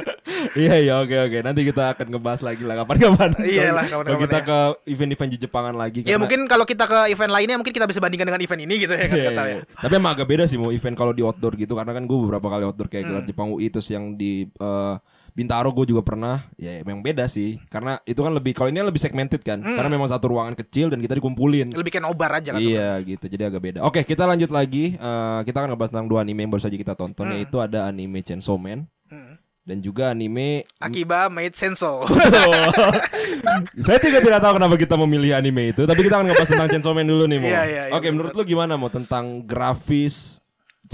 Iya iya oke oke. Nanti kita akan ngebahas lagi lah Kapan-kapan. Iyalah, Kalau kapan-kapan kita ya. ke event-event di Jepangan lagi ya karena- mungkin kalau kita ke event lainnya mungkin kita bisa bandingkan dengan event ini gitu ya kan? Iya, iya. ya. Tapi emang agak beda sih mau event kalau di outdoor gitu Karena kan gue beberapa kali outdoor kayak Hmm. gelar Jepang UI Terus yang di eh, Bintaro gue juga pernah Ya memang beda sih Karena itu kan lebih Kalau ini lebih segmented kan Hmm. Karena memang satu ruangan kecil Dan kita dikumpulin lebih kayak nobar aja kan Iya gitu, jadi agak beda. Oke, kita lanjut lagi. Eh, kita akan ngebahas tentang dua anime yang baru saja kita tonton, Hmm. yaitu ada anime Chainsaw Man Hmm. dan juga anime. Akiba made senso Saya juga tidak tahu kenapa kita memilih anime itu, tapi kita akan ngebahas tentang Chainsaw Man dulu nih, Mo. Iya, iya, iya, Oke, menurut lu gimana, Mo, tentang grafis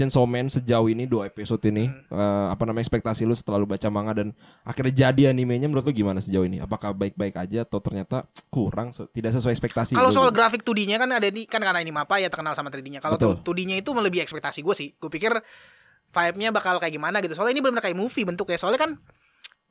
Chainsaw Man sejauh ini dua episode ini Hmm. eh, apa namanya ekspektasi lu setelah lu baca manga dan akhirnya jadi animenya menurut lu gimana sejauh ini? Apakah baik-baik aja atau ternyata kurang tidak sesuai ekspektasi? Kalau soal gitu? grafik 2D-nya kan ada ini kan karena ini apa ya terkenal sama 3D-nya. Kalau Betul. 2D-nya itu melebihi ekspektasi gue sih. Gue pikir vibe-nya bakal kayak gimana gitu. Soalnya ini benar kayak movie bentuknya. Soalnya kan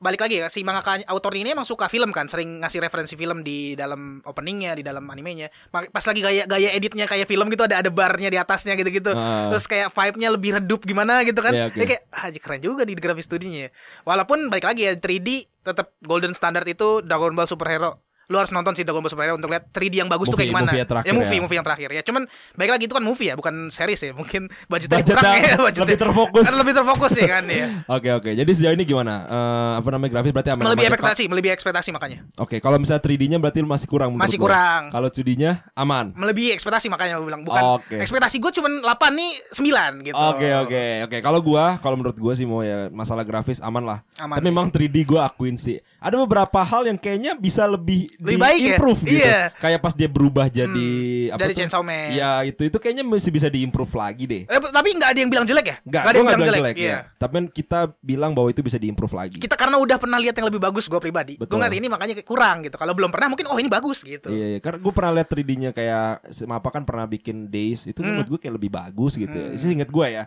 balik lagi ya si mangaka autor ini emang suka film kan, sering ngasih referensi film di dalam openingnya, di dalam animenya. Pas lagi gaya gaya editnya kayak film gitu ada ada barnya di atasnya gitu-gitu. Ah. Terus kayak vibe-nya lebih redup gimana gitu kan. Oke. Dia kayak ah keren juga di grafis studinya. ya. Walaupun balik lagi ya 3D tetap golden standard itu Dragon Ball Superhero. Lu harus nonton sih Dragon Ball Superhero untuk lihat 3D yang bagus tuh Movie- kayak gimana. movie yang terakhir ya movie, ya. movie yang terakhir ya. Cuman baik lagi itu kan movie ya, bukan series ya. Mungkin budgetnya, Budgetnya kurang ya, budgetnya. lebih terfokus. Kan lebih terfokus ya kan ya. Oke oke. Jadi sejauh ini gimana? Eh, apa namanya grafis berarti aman Melebihi ekspektasi, melebihi ekspektasi makanya. Oke, kalau misalnya 3D-nya berarti masih kurang menurut Masih gua. kurang. Kalau 2D-nya aman. Melebihi ekspektasi makanya gue bilang bukan. Oke. Ekspektasi gue cuman 8 nih 9 gitu. Oke oke oke. Kalau gua, kalau menurut gua sih mau ya masalah grafis aman lah. Aman. Tapi memang 3D gua akuin sih. Ada beberapa hal yang kayaknya bisa lebih Lebih baik ya? improve gitu. Iya. Kayak pas dia berubah jadi apa Dari tuh? Chainsaw Man. Ya itu itu kayaknya masih bisa diimprove lagi deh. Eh, tapi nggak ada yang bilang jelek ya? Enggak, ada yang nggak bilang jelek. jelek, Iya. ya. Tapi kan kita bilang bahwa itu bisa diimprove lagi. Kita karena udah pernah lihat yang lebih bagus gue pribadi. Gue ngerti ini makanya kurang gitu. Kalau belum pernah mungkin oh ini bagus gitu. Iya, iya. karena gue pernah lihat 3D-nya kayak apa kan pernah bikin Days itu Hmm. menurut gue kayak lebih bagus gitu. ya. Itu inget gue ya.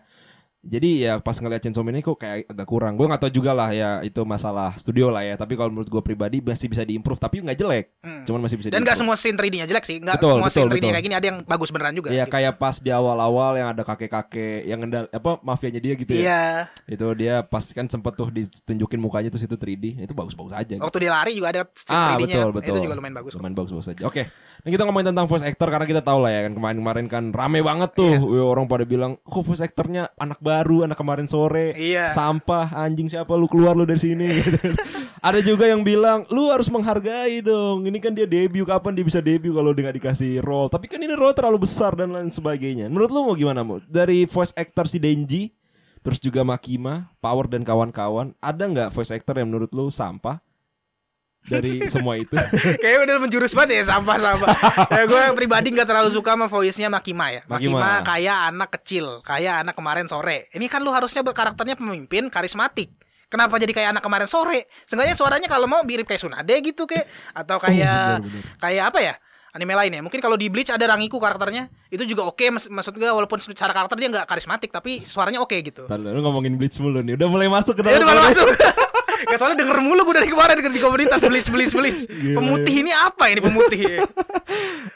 Jadi ya pas ngeliat Chainsaw Man ini kok kayak agak kurang. Gue nggak tahu juga lah ya itu masalah studio lah ya. Tapi kalau menurut gue pribadi masih bisa diimprove tapi nggak jelek. Hmm. Cuman masih bisa Dan nggak semua scene 3D-nya jelek sih. Nggak semua betul, scene 3D betul. kayak gini ada yang bagus beneran juga. Iya gitu. kayak pas di awal-awal yang ada kakek-kakek yang ngendal apa mafianya dia gitu ya. Iya. Itu dia pas kan sempet tuh ditunjukin mukanya terus itu 3D. Itu bagus-bagus aja. gitu. Waktu dia lari juga ada scene Ah 3D-nya. betul betul. Itu juga lumayan bagus. Lumayan bagus bagus aja. Oke. Nah kita ngomongin tentang voice actor karena kita tahu lah ya kan kemarin-kemarin kan rame banget tuh. Wih, orang pada bilang kok voice actornya anak baru, anak kemarin sore. Iya. Sampah anjing siapa lu keluar lu dari sini gitu. Ada juga yang bilang lu harus menghargai dong. Ini kan dia debut kapan dia bisa debut kalau dia nggak dikasih role. Tapi kan ini role terlalu besar dan lain sebagainya. Menurut lu mau gimana mau? Dari voice actor si Denji Terus juga Makima, Power dan kawan-kawan, ada nggak voice actor yang menurut lu sampah dari semua itu? Kayaknya udah menjurus banget ya sampah-sampah. ya gue pribadi nggak terlalu suka sama voice-nya Makima ya. Makima. Makima, kayak anak kecil, kayak anak kemarin sore. Ini kan lu harusnya berkarakternya pemimpin, karismatik. Kenapa jadi kayak anak kemarin sore? Seenggaknya suaranya kalau mau mirip kayak Tsunade gitu kayak atau kayak benar, benar. kayak apa ya? Anime lain ya. Mungkin kalau di Bleach ada Rangiku karakternya, itu juga oke mas maksud gue walaupun secara karakter dia nggak karismatik tapi suaranya oke gitu. Ntar lu ngomongin Bleach mulu nih. Udah mulai masuk ke Ya dalam. udah malah masuk. Gak soalnya denger mulu gue dari kemarin di komunitas Bleach Bleach Bleach. Gila, Pemutih ini apa ini pemutih?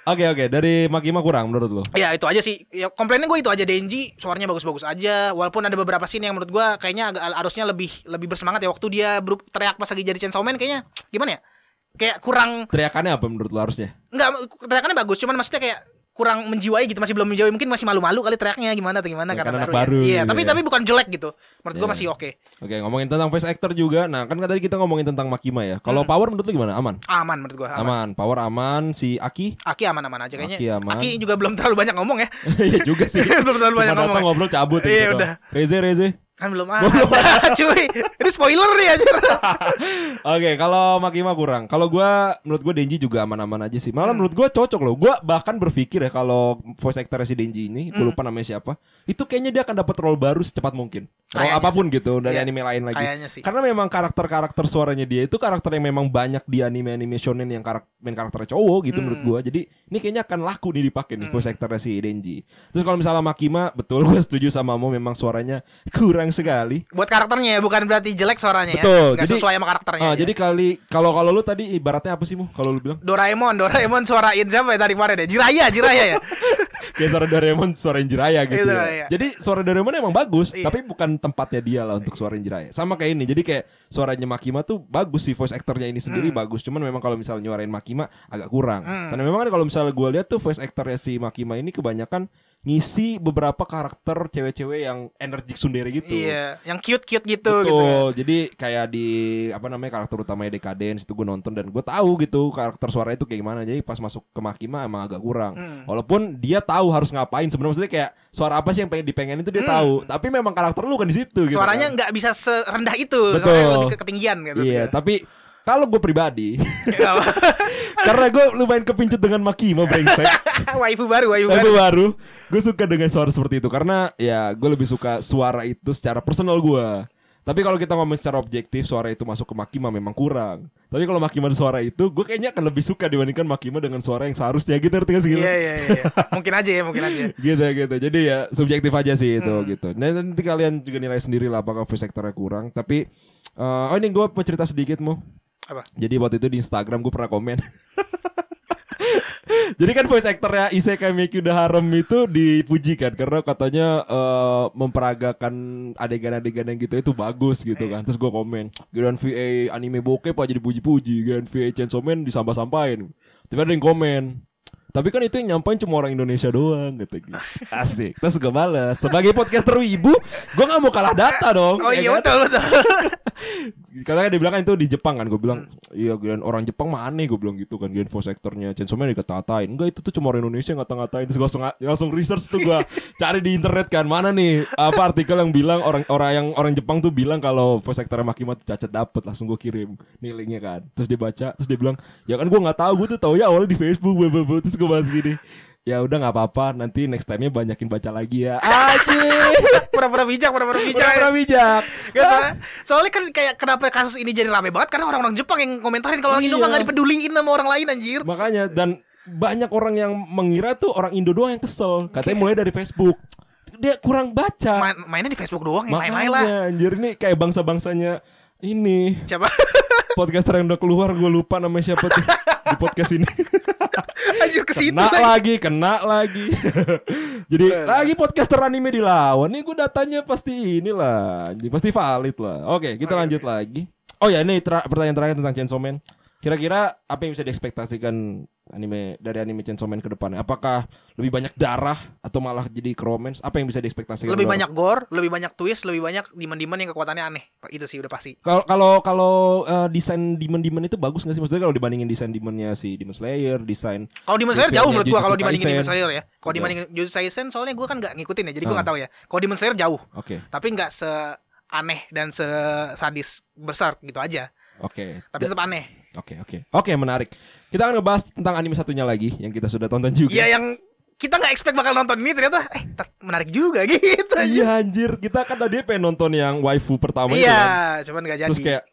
Oke oke, dari Makima kurang menurut lu? Ya itu aja sih. Ya komplainnya gue itu aja Denji suaranya bagus-bagus aja. Walaupun ada beberapa scene yang menurut gue kayaknya agak harusnya lebih lebih bersemangat ya waktu dia teriak pas lagi jadi Chainsaw Man kayaknya gimana ya? Kayak kurang Teriakannya apa menurut lu harusnya? enggak teriakannya bagus cuman maksudnya kayak kurang menjiwai gitu masih belum menjiwai mungkin masih malu-malu kali teriaknya gimana atau gimana Ya, karena, karena anak baru, ya. baru Iya, gitu tapi ya. tapi bukan jelek gitu. Menurut gue Iya. masih oke. Oke, ngomongin tentang voice actor juga. Nah, kan tadi kita ngomongin tentang Makima ya. Kalau Power menurut lu gimana? Aman? Aman menurut gue. Aman. Aman. Power aman. Si Aki? Aki aman-aman aja kayaknya. Aki aman. juga belum terlalu banyak ngomong ya. Iya juga sih. Belum terlalu Cuma banyak ngomong. ngobrol cabut Iya, gitu udah. Reze Reze. Kan belum ada. Cuy, ini spoiler nih aja. Oke, kalau Makima kurang. Kalau gua menurut gua Denji juga aman-aman aja sih. Hmm. Malah menurut gua cocok loh. Gua bahkan berpikir ya kalau voice actor si Denji ini, Hmm. gua lupa namanya siapa. Itu kayaknya dia akan dapat role baru secepat mungkin. Role Kayaknya apa pun gitu dari Iya, anime lain lagi. Kayaknya sih. Karena memang karakter-karakter suaranya dia itu karakter yang memang banyak di anime-anime shonen yang karak main karakternya cowok gitu Hmm. menurut gua. Jadi ini kayaknya akan laku nih dipakai nih voice actornya si Denji. Terus kalau misalnya Makima, betul gua setuju sama Mo memang suaranya kurang sekali. Buat karakternya ya, bukan berarti jelek suaranya Betul, ya. Nggak jadi- sesuai sama karakternya. Aja. jadi kali kalau kalau lu tadi ibaratnya apa sih Mo? Kalau lu bilang Doraemon, Doraemon suarain siapa ya tadi kemarin ya? Jiraya, Jiraya ya. kayak suara Doraemon suara Jiraya gitu Gitu, ya. iya. Jadi suara Doraemon emang bagus, Iya. tapi bukan tempatnya dia lah untuk suara Jiraya. Sama kayak ini. Jadi kayak suaranya Makima tuh bagus sih voice actornya ini sendiri bagus. Cuman memang kalau misalnya nyuarain Makima agak kurang. Hmm. Karena memang kan kalau misalnya gue lihat tuh voice actornya si Makima ini kebanyakan ngisi beberapa karakter cewek-cewek yang energik sundere gitu. Iya, yang cute-cute gitu Betul. gitu. ya. Jadi kayak di apa namanya karakter utamanya Decadence itu gue nonton dan gue tahu gitu karakter suara itu kayak gimana. Jadi pas masuk ke Makima emang agak kurang. Hmm. Walaupun dia tahu harus ngapain sebenarnya maksudnya kayak suara apa sih yang pengen dipengen itu dia Hmm. tahu. Tapi memang karakter lu kan di situ gitu. Suaranya kan. nggak bisa serendah itu, Betul. lebih ke ketinggian gitu. Iya, tapi kalau gue pribadi apa. Karena gue lumayan kepincut dengan Makima brengsek. waifu baru, waifu baru gue suka dengan suara seperti itu karena ya gue lebih suka suara itu secara personal gue. Tapi kalau kita ngomong secara objektif suara itu masuk ke Makima memang kurang. Tapi kalau Makima suara itu gue kayaknya akan lebih suka dibandingkan Makima dengan suara yang seharusnya gitu ngerti gak sih? Iya, iya, iya. Mungkin aja ya, mungkin aja. gitu gitu jadi ya subjektif aja sih itu Hmm. gitu nah nanti kalian juga nilai sendiri lah apakah voice actornya kurang tapi eh, oh ini gue mau cerita sedikit mu Apa? jadi waktu itu di Instagram gue pernah komen Jadi kan voice actornya Isekai Meki udah harem itu dipuji kan karena katanya eh, memperagakan adegan-adegan yang gitu itu bagus gitu kan. Terus gue komen, "Giliran VA anime bokep aja dipuji-puji, giliran VA Chainsaw Man disampah-sampahin." Tapi ada yang komen, tapi kan itu yang nyampein cuma orang Indonesia doang kata gitu. Asik. Terus gue balas Sebagai podcaster wibu Gue gak mau kalah data dong Oh ya iya kan? betul betul. Katanya dia bilang kan itu di Jepang kan Gue bilang Iya giliran orang Jepang mah aneh Gue bilang gitu kan Giliran voice actornya Chainsaw Man dikata-katain Enggak itu tuh cuma orang Indonesia yang ngata-ngatain Terus gue langsung, langsung research tuh gue Cari di internet kan Mana nih Apa artikel yang bilang Orang orang yang orang Jepang tuh bilang Kalau voice actornya Makima cacat dapet Langsung gue kirim Nih linknya kan Terus dia baca Terus dia bilang Ya kan gue gak tahu Gue tuh tau ya awalnya di Facebook. Terus gue bahas gini Ya udah nggak apa-apa nanti next time-nya banyakin baca lagi ya. Anjir. Pura-pura bijak, pura-pura bijak. Pura-pura bijak. Gak soalnya, soalnya kan kayak kenapa kasus ini jadi rame banget karena orang-orang Jepang yang komentarin kalau orang Indo Iya. mah gak dipeduliin sama orang lain anjir. Makanya dan banyak orang yang mengira tuh orang Indo doang yang kesel. Katanya mulai dari Facebook. Dia kurang baca. Main, mainnya di Facebook doang yang main-main lah. Anjir ini kayak bangsa-bangsanya ini Siapa? podcaster yang udah keluar gue lupa namanya siapa tuh di podcast ini. anjir ke situ kena lagi. lagi, kena lagi. Jadi lagi podcaster anime dilawan. Nih gue datanya pasti inilah, pasti valid lah. Oke, kita lanjut lagi. Oh ya, ini pertanyaan terakhir tentang Chainsaw Man. Kira-kira apa yang bisa diekspektasikan anime dari anime Chainsaw Man ke depannya? Apakah lebih banyak darah atau malah jadi romance? Apa yang bisa diekspektasikan? Lebih banyak gore, lebih banyak twist, lebih banyak demon-demon yang kekuatannya aneh. Itu sih udah pasti. Kalau kalau kalau eh, desain demon-demon itu bagus nggak sih? Maksudnya kalau dibandingin desain demonnya si Demon Slayer, desain Kalau Demon Slayer jauh menurut gua kalau dibandingin. Demon Slayer ya. Kalau Jauh. dibandingin Jujutsu Kaisen soalnya gua kan gak ngikutin ya, jadi gua Ah. nggak tahu ya. Kalau Demon Slayer jauh, Oke, tapi nggak se aneh dan se sadis besar gitu aja. oke. Tapi tetap aneh. Oke oke oke menarik. Kita akan ngebahas tentang anime satunya lagi yang kita sudah tonton juga. Iya yang kita nggak expect bakal nonton ini ternyata eh menarik juga gitu. Iya anjir kita kan tadi pengen nonton yang waifu pertama itu Iya, kan. cuman gak jadi. Terus kayak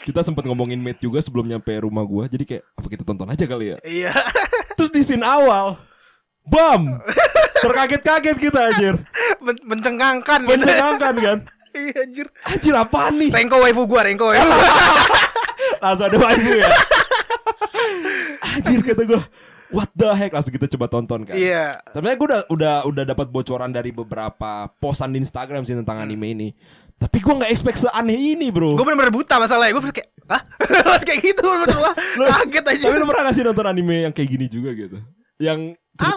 kita sempat ngomongin mate juga sebelum nyampe rumah gua. Jadi kayak apa kita tonton aja kali ya. Iya. Terus di scene awal Bam Terkaget-kaget kita anjir Men- mencengangkan gitu. Mencengangkan kan Iya anjir. Anjir apaan nih Rengko waifu gua, Rengko waifu. Langsung ada waifu ya Anjir kata gua What the heck Langsung kita coba tonton kan Iya. Sebenarnya gue udah udah udah dapat bocoran dari beberapa posan di Instagram sih tentang anime ini. Tapi gue nggak expect seaneh ini bro. Gue bener-bener buta masalahnya. Gue kayak? Masih kayak gitu bener-bener kaget aja. Tapi lu pernah gak sih nonton anime yang kayak gini juga gitu? Yang Ah,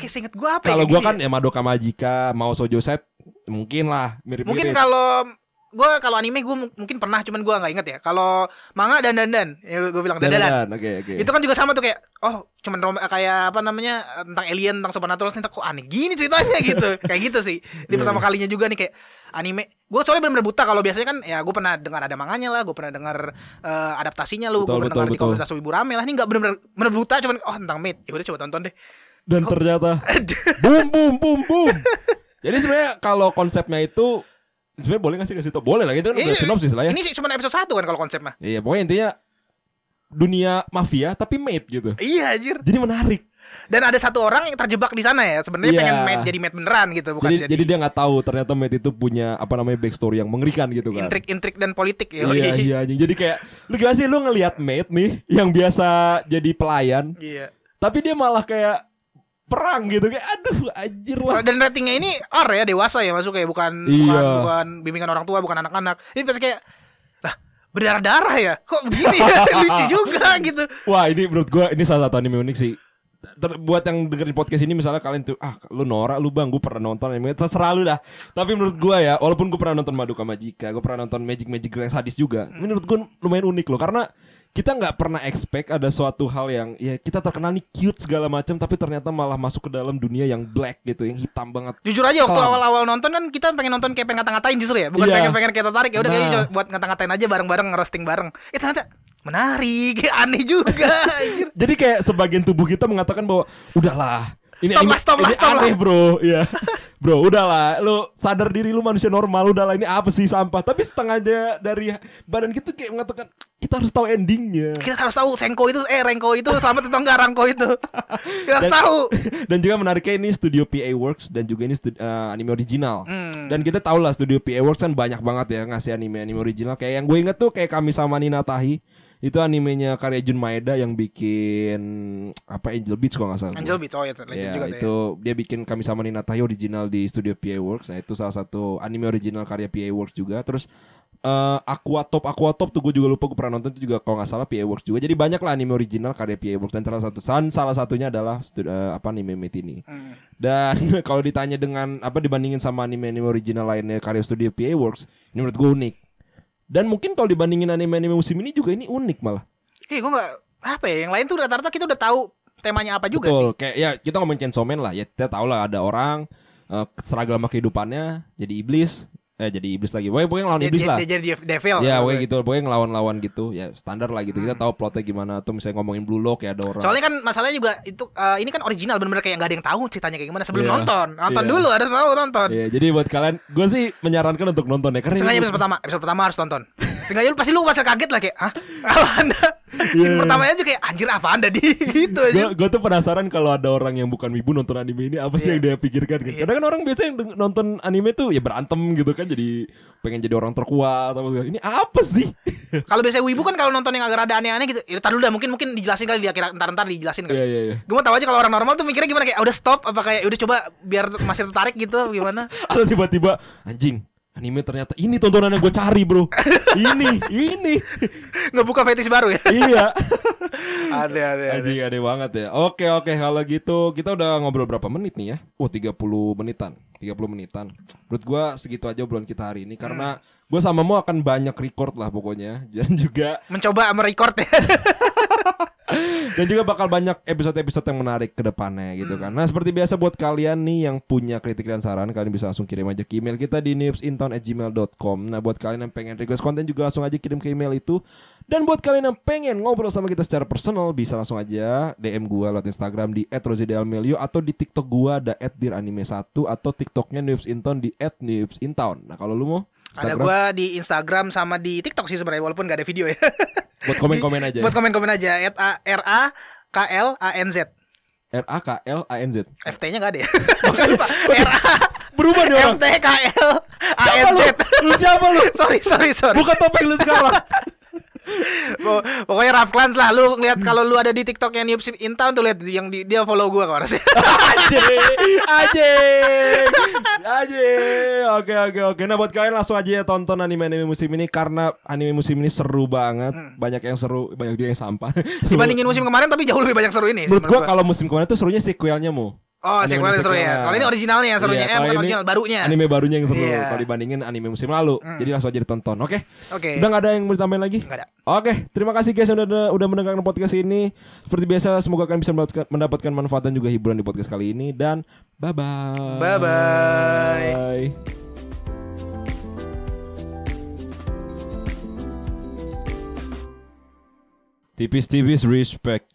kayak seinget gue apa ya? kalau kayak gue kan ya? ya Madoka Magica, mau Sojo Set, mungkin lah mirip-mirip. Mungkin kalau gue kalau anime gue mungkin pernah cuman gue nggak inget ya. Kalau manga dan dan dan, ya gue bilang dan dan. Dan, oke oke. Itu kan juga sama tuh kayak oh cuman rom- kayak apa namanya tentang alien tentang supernatural ternyata kok aneh gini ceritanya gitu kayak gitu sih di Iya, pertama iya. kalinya juga nih kayak anime gue soalnya benar-benar buta kalau biasanya kan ya gue pernah dengar ada manganya lah gue pernah dengar eh, adaptasinya lu gue pernah dengar di komunitas wibu rame lah ini nggak benar-benar benar buta cuman oh tentang mate ya udah coba tonton deh Dan ternyata boom boom boom boom. Jadi sebenarnya kalau konsepnya itu sebenarnya boleh nggak sih kasih tau? Boleh lah itu kan udah Iya, sinopsis lah ya. ini sih cuma episode satu kan kalau konsep mah Iya pokoknya intinya dunia mafia tapi mate gitu. iya anjir Jadi menarik. dan ada satu orang yang terjebak di sana ya sebenarnya Iya. pengen mate jadi mate beneran gitu bukan jadi, jadi, jadi dia nggak tahu ternyata Matt itu punya apa namanya backstory yang mengerikan gitu kan. intrik-intrik dan politik ya Iya iya anjing. Jadi kayak lu gimana sih lu ngelihat Matt nih yang biasa jadi pelayan, iya tapi dia malah kayak perang gitu kayak aduh anjir lah. Dan ratingnya ini R ya dewasa ya masuk kayak bukan Iya. bukan bukan bimbingan orang tua bukan anak-anak. Ini pasti kayak lah berdarah-darah ya kok begini ya lucu juga gitu. Wah ini menurut gua ini salah satu anime unik sih. Ter- buat yang dengerin podcast ini misalnya kalian tuh ah lu norak lu bang gue pernah nonton anime terserah lu dah tapi menurut gua ya walaupun gue pernah nonton Madoka Magica gue pernah nonton Magic Magic yang sadis juga menurut gua lumayan unik loh karena kita nggak pernah expect ada suatu hal yang ya kita terkenal nih cute segala macam tapi ternyata malah masuk ke dalam dunia yang black gitu yang hitam banget Jujur aja waktu Kelam. awal-awal nonton kan kita pengen nonton kayak pengen ngata-ngatain justru ya, bukan Iya. pengen pengen kita tarik ya udah Nah. kayaknya buat ngata-ngatain aja bareng-bareng ngerosting bareng. Eh ternyata menarik, aneh juga. Jadi kayak sebagian tubuh kita mengatakan bahwa udahlah. Ini Stop ini, lah, stop lah, stop aneh, lah." bro. Iya. bro, udahlah. Lu sadar diri lu manusia normal, udahlah ini apa sih sampah. Tapi setengahnya dari badan kita kayak mengatakan kita harus tahu endingnya. Kita harus tahu Sengko itu eh Rengko itu selamat atau enggak Rangko itu. Kita harus Dan- tahu. dan juga menariknya ini studio PA Works dan juga ini studi- eh, anime original. Hmm. Dan kita tahu lah studio PA Works kan banyak banget ya ngasih anime-anime original. Kayak yang gue inget tuh kayak kami sama Nina Tahi. Itu animenya karya Jun Maeda yang bikin apa Angel Beats kalau nggak salah. Angel Beats oh ya legend Ya, juga itu dia bikin kami sama Nina Tahi original di studio PA Works. Nah, itu salah satu anime original karya PA Works juga. Terus eh Aqua Top Aqua Top tuh gue juga lupa gue pernah nonton itu juga kalau nggak salah PA Works juga. Jadi banyak lah anime original karya PA Works dan salah satu san- salah satunya adalah eh, apa anime Mate ini. ya. Hmm. Dan kalau ditanya dengan apa dibandingin sama anime-anime original lainnya karya studio PA Works, ini menurut gue unik. Dan mungkin kalau dibandingin anime-anime musim ini juga ini unik malah. Eh gue nggak apa ya yang lain tuh rata-rata kita udah tahu temanya apa juga Betul. Kayak ya kita ngomongin Chainsaw Man lah. Ya kita tahu lah ada orang eh struggle sama kehidupannya jadi iblis. Eh jadi iblis lagi. Pokoknya, pokoknya ngelawan. Dia, iblis dia, lah. dia jadi devil. Ya, pokoknya gitu. Pokoknya ngelawan-lawan gitu. Ya standar lah gitu. Kita tahu plotnya gimana. Atau misalnya ngomongin Blue Lock ya ada orang. Soalnya kan masalahnya juga itu eh, ini kan original bener-bener kayak nggak ada yang tahu ceritanya kayak gimana sebelum Iya. nonton. Nonton Iya. dulu harus tahu nonton. Iya, jadi buat kalian, gue sih menyarankan untuk nonton ya. Karena episode pertama, episode pertama harus tonton. Sengaja lu pasti lu pasti kaget lah kayak, "Hah? Apa Anda?" Scene Iya. pertamanya aja kayak anjir apa Anda di gitu aja. gue tuh penasaran kalau ada orang yang bukan wibu nonton anime ini apa sih Iya. yang dia pikirkan kan? Kadang kan orang biasa yang nonton anime tuh ya berantem gitu kan jadi pengen jadi orang terkuat atau apa. ini apa sih? Kalau biasanya wibu kan kalau nonton yang agak rada aneh-aneh gitu, ya dulu dah mungkin mungkin dijelasin kali dia kira ntar-ntar dijelasin kan. Iya iya iya. Gue mau tahu aja kalau orang normal tuh mikirnya gimana kayak "Ah, udah stop apa kayak udah coba biar masih tertarik gitu gimana? Atau tiba-tiba anjing anime ternyata ini tontonan yang gue cari bro. ini ini Nggak buka fetish baru ya? iya. ada ada ada. Aneh banget ya. Oke oke kalau gitu kita udah ngobrol berapa menit nih ya? Oh 30 menitan. 30 menitan. Menurut gua segitu aja obrolan kita hari ini karena gue sama Mo akan banyak record lah pokoknya dan juga Mencoba merecord ya. dan juga bakal banyak episode-episode yang menarik ke depannya gitu kan. Nah, seperti biasa buat kalian nih yang punya kritik dan saran, kalian bisa langsung kirim aja ke email kita di newsintown@gmail.com. Nah, buat kalian yang pengen request konten juga langsung aja kirim ke email itu. Dan buat kalian yang pengen ngobrol sama kita secara personal, bisa langsung aja DM gua lewat Instagram di @rozidelmelio atau di TikTok gua ada @diranime1 atau TikToknya Newsintown di @newsintown. Nah, kalau lu mau Ada Instagram gua di Instagram sama di TikTok sih sebenarnya walaupun gak ada video ya. buat komen-komen aja. Buat komen-komen aja. At A R A K L A N Z. R A K L A N Z. FT-nya gak ada ya. Lupa. R A Berubah nih orang. M T K L A N Z. lu? Lu siapa lu? sorry sorry sorry. Buka topeng lu sekarang. Pok- Pokoknya Raf Clans lah lu ngeliat kalau lu ada di TikToknya Newsip in Town tuh lihat yang di, dia follow gua kok harusnya. Aje, aje, aje. Oke oke oke. Nah buat kalian langsung aja ya tonton anime anime musim ini karena anime musim ini seru banget. Banyak yang seru, banyak juga yang sampah. Dibandingin musim kemarin tapi jauh lebih banyak seru ini. Menurut menurut gua kalau musim kemarin tuh serunya sequelnya mu. Oh, Anime sequel seru sequelnya. ya. Kalau ini originalnya yang serunya, Iya, eh bukan ini original, barunya. Anime barunya yang seru Iya. kalau dibandingin anime musim lalu. Jadi langsung aja ditonton. Oke. Oke. Udah gak ada yang mau ditambahin lagi? Nggak ada. Oke, terima kasih guys yang udah udah mendengarkan podcast ini. Seperti biasa, semoga kalian bisa mendapatkan, mendapatkan manfaat dan juga hiburan di podcast kali ini dan bye bye. Bye bye. Tipis-tipis respect.